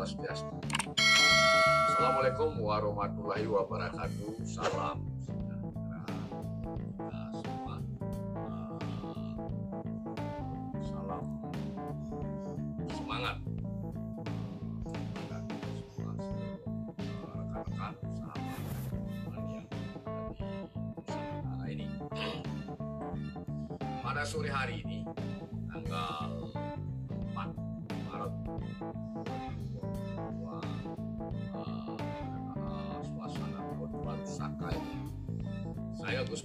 Swastiastu. Assalamualaikum warahmatullahi wabarakatuh. Salam sejahtera kita semua. Uh, salam semangat rekan-rekan, sahabat, yang ada di ini. Pada sore hari ini, tanggal 4 Maret 2022, uh, uh, suasana tahun baru Saka ini. Saya Gus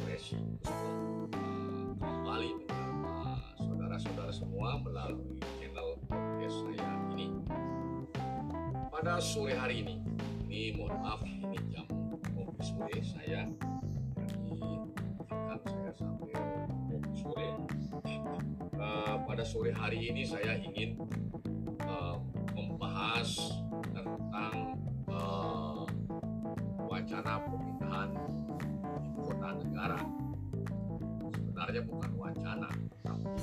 Presi Gus Beng, uh, kembali dengan uh, saudara-saudara semua melalui channel podcast saya ini. Pada sore hari ini, ini mohon maaf, ini jam kopi sore saya jadi izinkan saya sampai kopi sore. Uh, pada sore hari ini saya ingin membahas tentang uh, wacana pemindahan ibu kota negara. Sebenarnya bukan wacana, tapi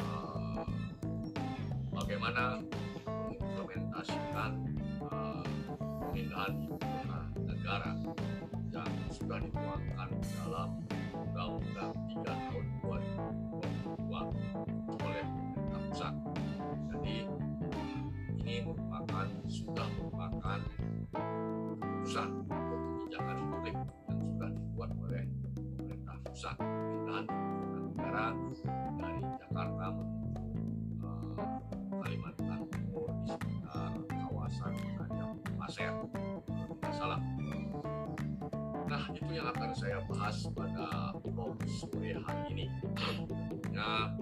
uh, bagaimana mengimplementasikan uh, pemindahan ibu kota negara yang sudah dituangkan dalam Undang-Undang Tidak salah. Nah itu yang akan saya bahas pada sore hari ini. Tentunya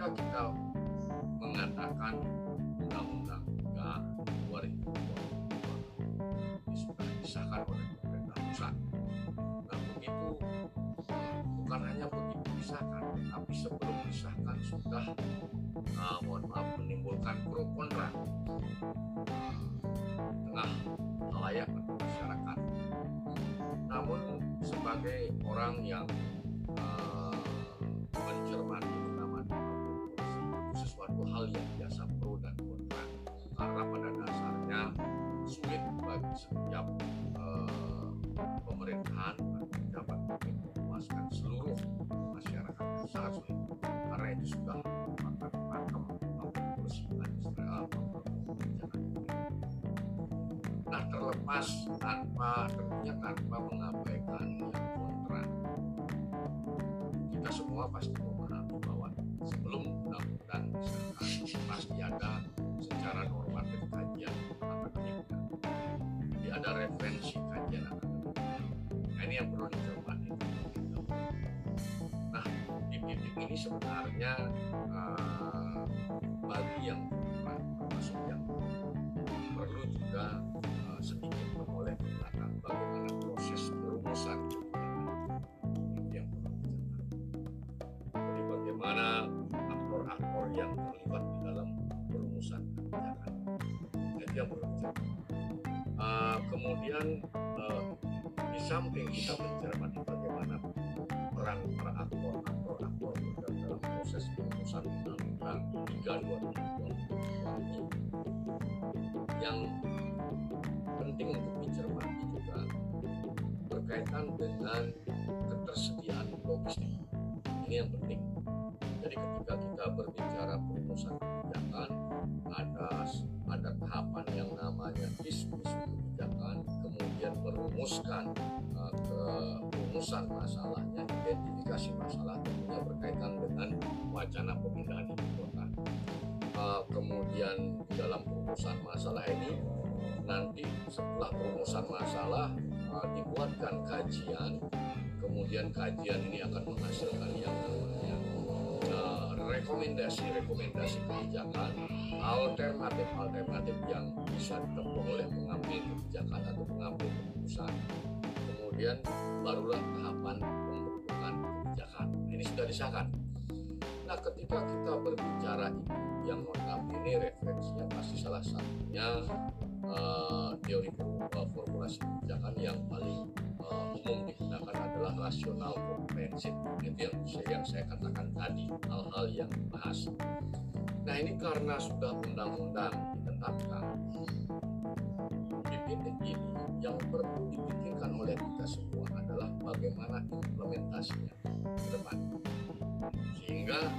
ketika kita mengatakan undang-undang 3 2022 ini sudah disahkan oleh pemerintah pusat. Nah begitu bukan hanya begitu disahkan, tapi sebelum disahkan sudah eh, mohon maaf menimbulkan pro kontra eh, tengah atau masyarakat. Namun sebagai orang yang yang biasa pro dan kontra karena pada dasarnya sulit bagi setiap eh, pemerintahan atau pejabat memuaskan seluruh masyarakat sangat sulit karena itu sudah merupakan pakem kebijakan publik. Nah terlepas tanpa tentunya tanpa mengabaikan ada secara normatif kajian akademiknya. Jadi ada referensi kajian akademik. Nah ini yang perlu dicermati. Nah di titik ini sebenarnya eh, bagi yang termasuk yang perlu juga eh, sedikit ke belakang bagaimana proses perumusan yang perlu dicermati. Jadi bagaimana aktor-aktor yang terlibat yang dicermati. Uh, kemudian uh, di samping kita mencermati bagaimana peran para aktor-aktor aktor dalam proses perumusan undang-undang 3 2022 ini yang penting untuk dicermati juga berkaitan dengan ketersediaan logistik. Ini yang penting. Jadi ketika kita berbicara perumusan kebijakan ada ada tahapan yang namanya diskus kebijakan kemudian merumuskan uh, ke rumusan masalahnya identifikasi masalah tentunya berkaitan dengan wacana pemindahan ibu kota. Uh, kemudian di dalam perumusan masalah ini nanti setelah perumusan masalah uh, dibuatkan kajian kemudian kajian ini akan menghasilkan yang namanya rekomendasi-rekomendasi kebijakan alternatif-alternatif yang bisa ditempuh oleh pengambil kebijakan atau pengambil keputusan kemudian barulah tahapan pembentukan kebijakan. Ini sudah disahkan. Nah, ketika kita berbicara yang notabene referensinya pasti salah satunya uh, teori uh, formulasi kebijakan yang paling uh, umum digunakan adalah rasional komprehensif itu yang yang saya katakan tadi hal-hal yang dibahas nah ini karena sudah undang-undang ditetapkan di titik ini yang perlu dipikirkan oleh kita semua adalah bagaimana implementasinya ke depan sehingga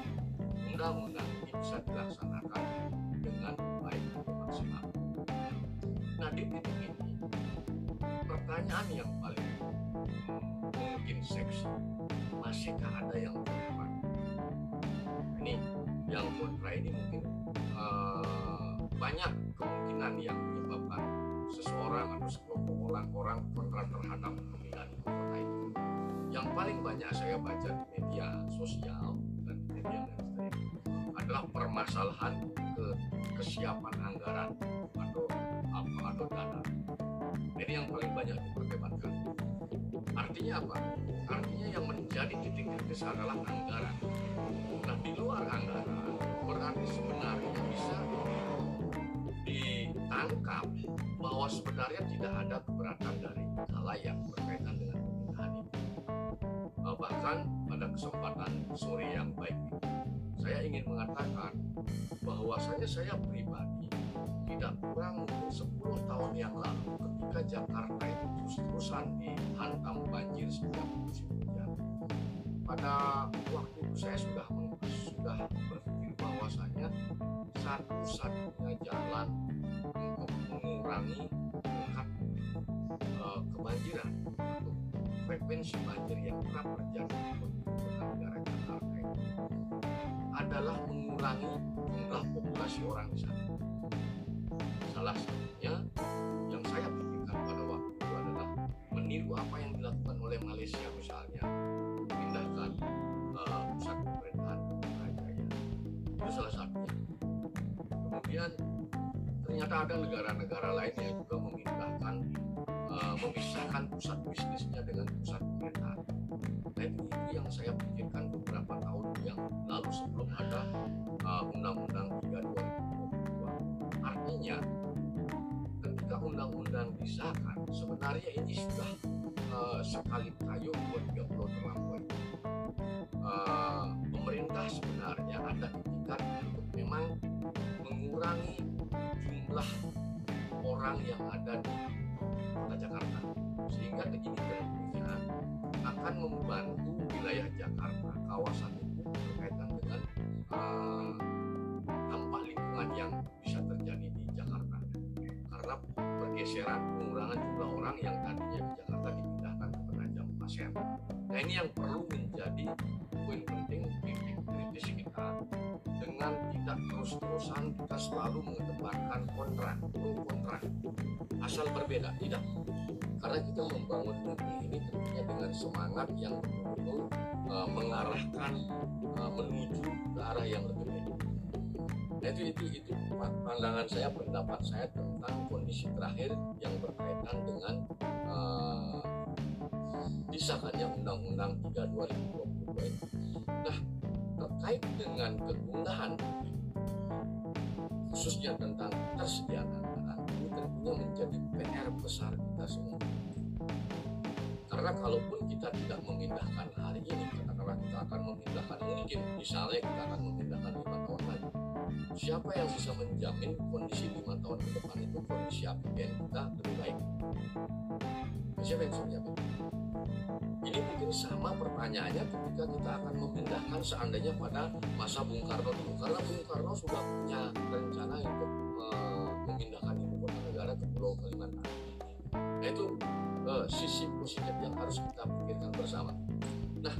undang-undang ini bisa dilaksanakan dengan baik dan maksimal. Nah di titik ini pertanyaan yang paling mungkin seksi masihkah ada yang kontra? Kontra ini mungkin uh, banyak kemungkinan yang menyebabkan seseorang atau sekelompok orang-orang kontra terhadap pemindahan ibu kota itu. Yang paling banyak saya baca di media sosial dan di media mainstream adalah permasalahan ke kesiapan anggaran atau apa atau dana. Ini yang paling banyak diperdebatkan. Artinya apa? Artinya yang menjadi titik kritis adalah anggaran. Ditangkap bahwa sebenarnya tidak ada keberatan dari yang berkaitan dengan pemindahan itu. Bahkan pada kesempatan sore yang baik ini, saya ingin mengatakan bahwasanya saya pribadi tidak kurang 10 tahun yang lalu ketika Jakarta itu terus-terusan dihantam banjir setiap musim hujan. Pada waktu itu saya sudah sudah berpikir bahwasanya satu-satunya jalan untuk mengurangi tingkat uh, kebanjiran atau frekuensi banjir yang kerap terjadi di negara Jakarta adalah mengurangi jumlah populasi orang di sana. Salah satunya yang saya pikirkan pada waktu itu adalah meniru apa yang dilakukan oleh Malaysia misalnya, Kemudian ternyata ada negara-negara lain yang juga memindahkan uh, memisahkan pusat bisnisnya dengan pusat pemerintahan. Nah itu, yang saya pikirkan beberapa tahun yang lalu sebelum ada uh, Undang-Undang 3 2022. Artinya ketika undang-undang disahkan sebenarnya ini sudah uh, sekali orang yang ada di kota Jakarta sehingga ini tentunya akan membantu wilayah Jakarta kawasan itu berkaitan dengan uh, dampak lingkungan yang bisa terjadi di Jakarta karena pergeseran pengurangan jumlah orang yang tadinya di Jakarta dipindahkan ke Penajam Pasir. Nah ini yang perlu menjadi poin penting titik kritis kita dengan tidak terus-terusan kita selalu mengedepankan kontra pro kontra asal berbeda tidak. Karena kita membangun negeri ini tentunya dengan semangat yang betul-betul uh, mengarahkan uh, menuju ke arah yang lebih baik. Nah itu itu itu. Pandangan saya pendapat saya tentang kondisi terakhir yang berkaitan dengan uh, disahkannya Undang-Undang 3 2022 ini. Nah, terkait dengan kegundahan khususnya tentang anggaran ini tentunya menjadi PR besar kita semua. Karena kalaupun kita tidak memindahkan hari ini katakanlah kita akan memindahkan mungkin misalnya kita akan memindahkan lima tahun lagi. Siapa yang bisa menjamin kondisi lima tahun ke depan itu kondisi APBN kita lebih baik? Siapa yang bisa menjamin ini mungkin sama pertanyaannya ketika kita akan memindahkan seandainya pada masa Bung Karno dulu karena Bung Karno sudah punya rencana untuk uh, memindahkan ibu kota negara ke Pulau Kalimantan. Nah itu uh, sisi positif yang harus kita pikirkan bersama. Nah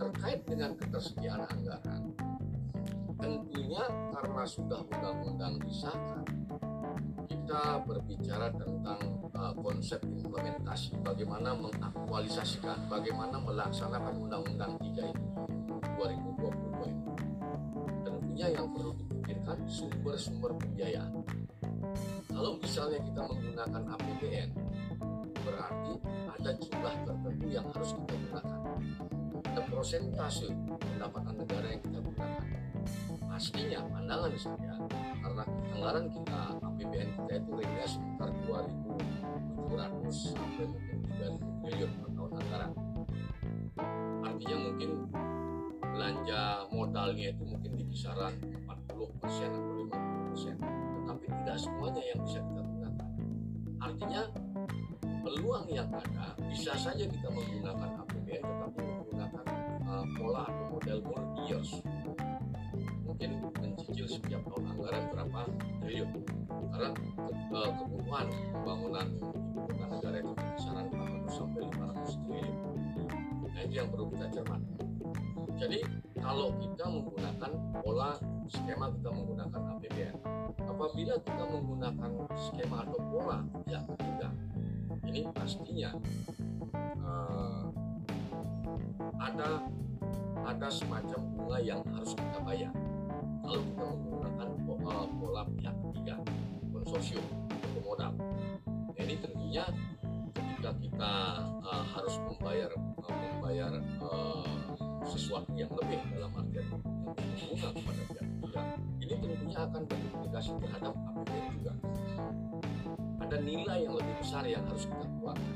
terkait dengan ketersediaan anggaran, tentunya karena sudah undang-undang disahkan, kita berbicara tentang uh, konsep implementasi, bagaimana mengaktualisasikan, bagaimana melaksanakan Undang-Undang 3 ini 2022 ini. Tentunya yang perlu dipikirkan sumber-sumber pembiayaan. Kalau misalnya kita menggunakan APBN, berarti ada jumlah tertentu yang harus kita gunakan. Ada prosentase pendapatan negara yang kita gunakan. Pastinya pandangan saya karena anggaran kita APBN kita itu range sekitar 2.700 sampai mungkin 3.000 triliun per tahun anggaran. Artinya mungkin belanja modalnya itu mungkin di kisaran 40 persen atau 50 persen. Tetapi tidak semuanya yang bisa kita gunakan. Artinya peluang yang ada bisa saja kita menggunakan APBN tetapi menggunakan uh, pola atau model more years mungkin mencicil setiap tahun anggaran berapa triliun karena ke, uh, kebutuhan pembangunan ibu kota negara itu kisaran 400 sampai 500 triliun. Nah itu yang perlu kita cermati. Jadi kalau kita menggunakan pola skema kita menggunakan APBN apabila kita menggunakan skema atau pola yang ketiga ini pastinya uh, ada ada semacam bunga yang harus kita bayar. Kalau kita menggunakan konsorsium atau modal. Nah, ini tentunya ketika kita uh, harus membayar uh, membayar uh, sesuatu yang lebih dalam artian yang bunga kepada pihak ketiga ini tentunya akan berimplikasi terhadap APBN juga. Ada nilai yang lebih besar yang harus kita keluarkan.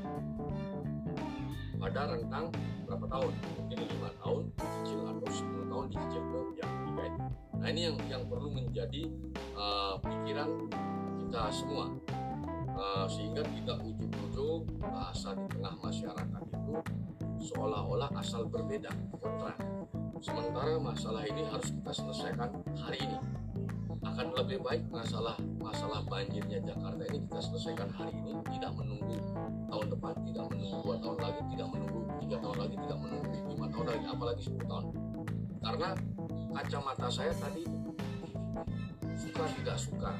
Pada rentang berapa tahun? Mungkin lima tahun dicicil atau 10 tahun dicicil ke yang ketiga itu nah ini yang yang perlu menjadi uh, pikiran kita semua. Uh, sehingga tidak ujuk-ujuk bahasa di tengah masyarakat itu seolah-olah asal berbeda kontra. Sementara masalah ini harus kita selesaikan hari ini. Akan lebih baik masalah masalah banjirnya Jakarta ini kita selesaikan hari ini tidak menunggu tahun depan tidak menunggu dua tahun lagi tidak menunggu tiga tahun lagi tidak menunggu lima tahun lagi apalagi 10 tahun. Karena kacamata saya tadi suka tidak suka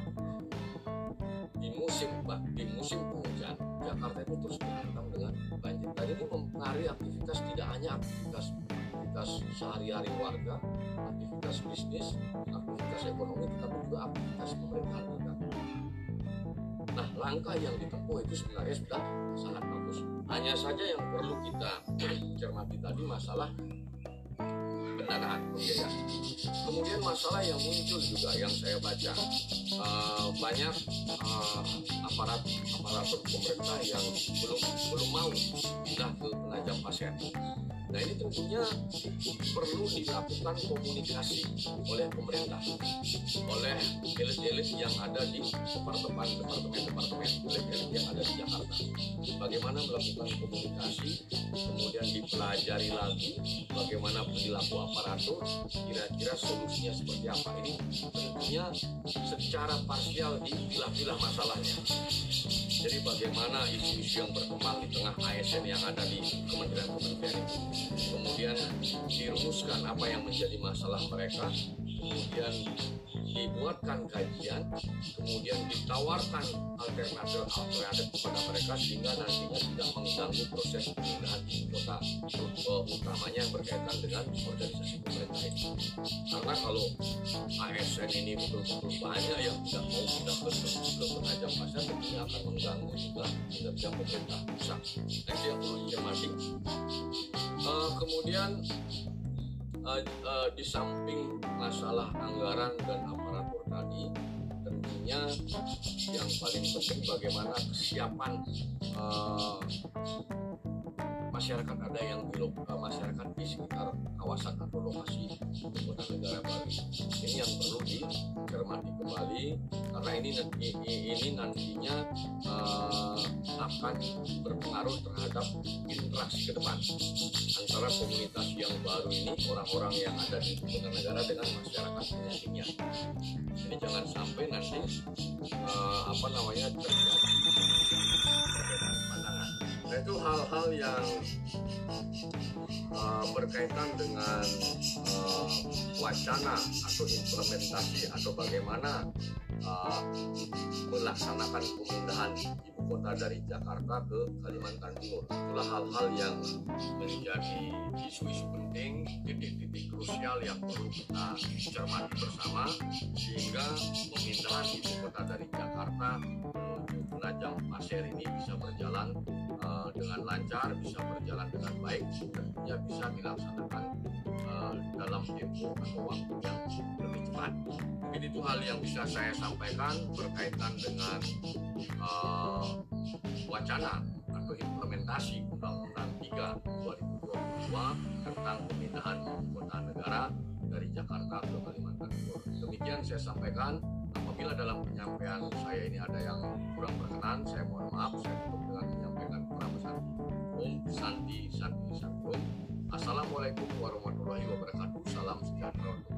musim di musim penghujan Jakarta itu terus dihantam dengan banjir. Dan ini mempengaruhi aktivitas tidak hanya aktivitas aktivitas sehari-hari warga aktivitas bisnis aktivitas ekonomi tetapi juga aktivitas pemerintahan kita nah langkah yang ditempuh itu sebenarnya sudah sangat bagus. Hanya saja yang perlu kita cermati tadi masalah pendanaan pembiayaan. Kemudian masalah yang muncul juga yang saya baca uh, banyak uh, aparat aparatur pemerintah yang belum belum mau pindah ke penajam pasir. Nah ini tentunya perlu dilakukan komunikasi oleh pemerintah, oleh elit-elit yang ada di departemen departemen-departemen elit-elit yang ada di Jakarta. Bagaimana melakukan komunikasi, kemudian dipelajari lagi bagaimana perilaku aparatur, kira-kira solusinya seperti apa ini tentunya secara parsial dipilah-pilah masalahnya. Jadi bagaimana isu-isu yang berkembang yang ada di kementerian-kementerian kemudian dirumuskan apa yang menjadi masalah mereka kemudian dibuatkan kajian kemudian ditawarkan alternatif alternatif kepada mereka sehingga nantinya tidak mengganggu proses pemindahan ibu kota utamanya yang berkaitan dengan organisasi pemerintah ini karena kalau ASN ini betul-betul banyak yang tidak mau pindah ke ke penajam pasar tentunya akan mengganggu juga kinerja pemerintah pusat. Nah itu yang perlu dicermati. Uh, kemudian uh, uh, di samping masalah anggaran dan aparatur tadi tentunya yang paling penting bagaimana kesiapan uh, masyarakat ada yang di uh, masyarakat di sekitar kawasan atau lokasi kota negara baru ini yang perlu dicermati kembali karena ini ini nantinya uh, akan berpengaruh terhadap interaksi ke depan antara komunitas yang baru ini orang-orang yang ada di kota negara dengan masyarakat penyandingnya jadi jangan sampai nanti uh, apa namanya terjadi Nah itu hal-hal yang uh, berkaitan dengan uh, wacana atau implementasi atau bagaimana uh, melaksanakan pemindahan kota dari Jakarta ke Kalimantan Timur. Itulah hal-hal yang menjadi isu-isu penting, titik-titik krusial yang perlu kita cermati bersama sehingga pemindahan ibu kota dari Jakarta menuju Penajam Pasir ini bisa berjalan uh, dengan lancar, bisa berjalan dengan baik, tentunya bisa dilaksanakan uh, dalam tempo atau waktu yang lebih cepat. Mungkin itu hal yang bisa saya sampaikan berkaitan dengan uh, wacana atau implementasi Undang-Undang 3 2022 tentang pemindahan kota negara dari Jakarta ke Kalimantan Timur. Demikian saya sampaikan. Apabila dalam penyampaian saya ini ada yang kurang berkenan, saya mohon maaf. Saya tutup dengan menyampaikan Pranama Santi. Om Santi Santi Santi Assalamualaikum warahmatullahi wabarakatuh. Salam sejahtera untuk